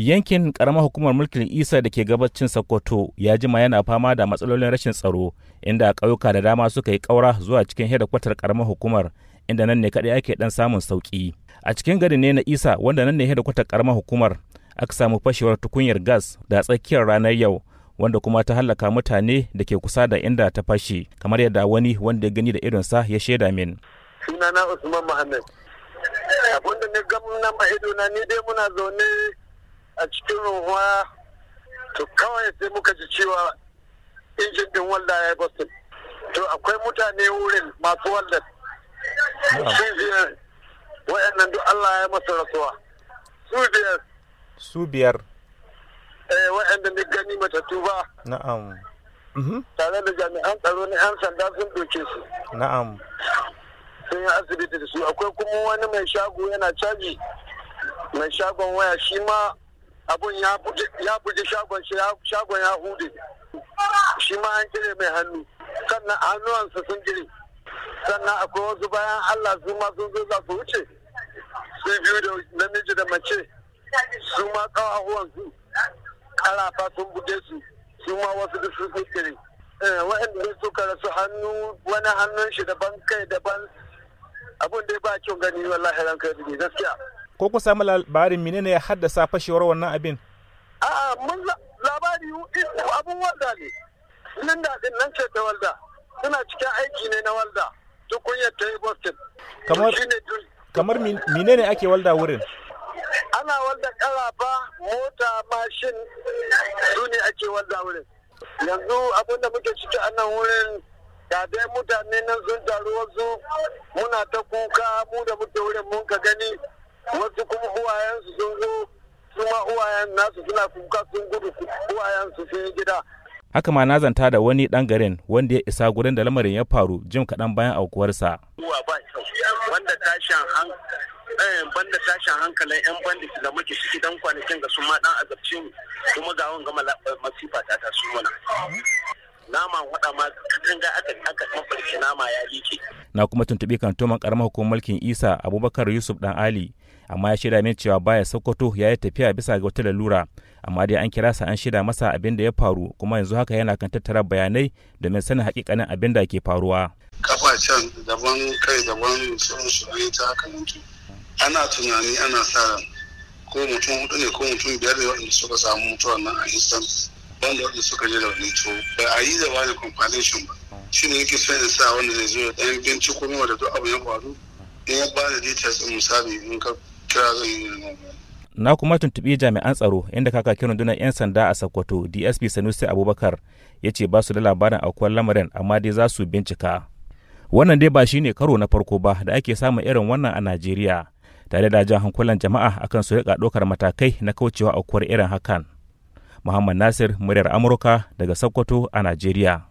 yankin karamar hukumar mulkin isa da ke gabacin sokoto ya jima yana fama da matsalolin rashin tsaro inda ƙauyuka da dama suka yi ƙaura zuwa cikin hedakwatar karamar hukumar inda nan ne kaɗai ake ɗan samun sauƙi. A cikin garin ne na isa wanda nan ne hedakwatar karamar hukumar aka samu fashewar tukunyar gas da tsakiyar ranar yau wanda kuma ta hallaka mutane da ke kusa da inda ta fashe kamar yadda wani wanda ya gani da idonsa ya shaida min. Sunana usman muhammad abin da ni gamna idona ni dai muna zaune a cikin ruwa to kawai sai muka ji cewa injin din walda ya boston to akwai mutane wurin masu walda su biyar. Wa'annan duk allah ya masa rasuwa. Su biyar. Su biyar. Eh wa'anda ni gani matattu ba. Na'am. Tare da jami'an tsaro na 'yan sanda sun doke su. Na'am. Sun yi asibiti da su. Akwai kuma wani mai shago yana caji. Mai shagon waya shi ma abun ya buji shagon shi shagon ya hude. Shi ma an kire mai hannu. Sannan hannuwansa sun kire sannan akwai wasu bayan allah su ma sun zo za su wuce. Sai biyu da namiji da mace. Su ma kawahuwansu karafa sun buge su. Su ma wasu da su kire waɗanda suka rasu hannu wani hannun shi daban kai daban. Abun da ba kyau gani wallahi ranka ya dubi gaskiya. Ko ku samu labarin menene ya haddasa fashewar wannan abin? A'a mun labari abun walda ne. Linda ɗin nan ce ta walda. Suna cikin aiki ne na walda. Tukunyar ta yi boston kamar kamar menene ake walda wurin? Ana walda karafa mota mashin su ne ake walda wurin. Yanzu abin da muke ciki a nan wurin ga dai mutane nan sun taru wasu muna ta kuka mu da muke wurin mun ka gani. Wasu kuma uwayensu sun zo su ma uwayen nasu suna kuka sun gudu uwayensu sun yi gida haka ma na zanta da wani dan garin wanda ya isa gurin da lamarin ya faru jim kaɗan bayan aukuwarsa. Tashin banda tashin hankalin 'yan bandit da muke ciki dan kwanakin ga su ma dan azabci mu kuma ga wanga masifa ta taso mana. Nama wada ma katanga aka aka mafarki nama ya like. Na kuma tuntuɓi kantoman karamar hukumar mulkin Isa Abubakar Yusuf Dan Ali amma ya shaida min cewa baya Sokoto ya yi tafiya bisa ga wata lalura amma dai an kira sa an shaida masa abin da ya faru kuma yanzu haka yana kan tattara bayanai domin sanin hakikanin abin da ke faruwa. Kafa can daban kai daban sun su ta haka mutu. Ana tunani ana sa ko mutum huɗu ne ko mutum biyar ne waɗanda suka samu mutuwa nan a instant. Wanda wanda suka da wani to ba a yi da wani compilation ba. Shi ne yake son sa wanda zai zo da ɗan binciko kuma da duk abu ya faru in ya ba da details ɗin misali in ka kira zan yi na kuma tuntuɓi jami'an tsaro inda kakakin rundunar 'yan sanda a sokoto dsp sanusi abubakar ya ce ba su da labarin aukuwar lamarin amma dai za su bincika. Wannan dai ba shine karo na farko ba da ake samun irin wannan a najeriya tare da jan hankulan jama'a akan su riƙa ɗaukar matakai na kaucewa aukuwar irin hakan. Muhammad Nasir, muryar Amurka daga Sokoto a Najeriya.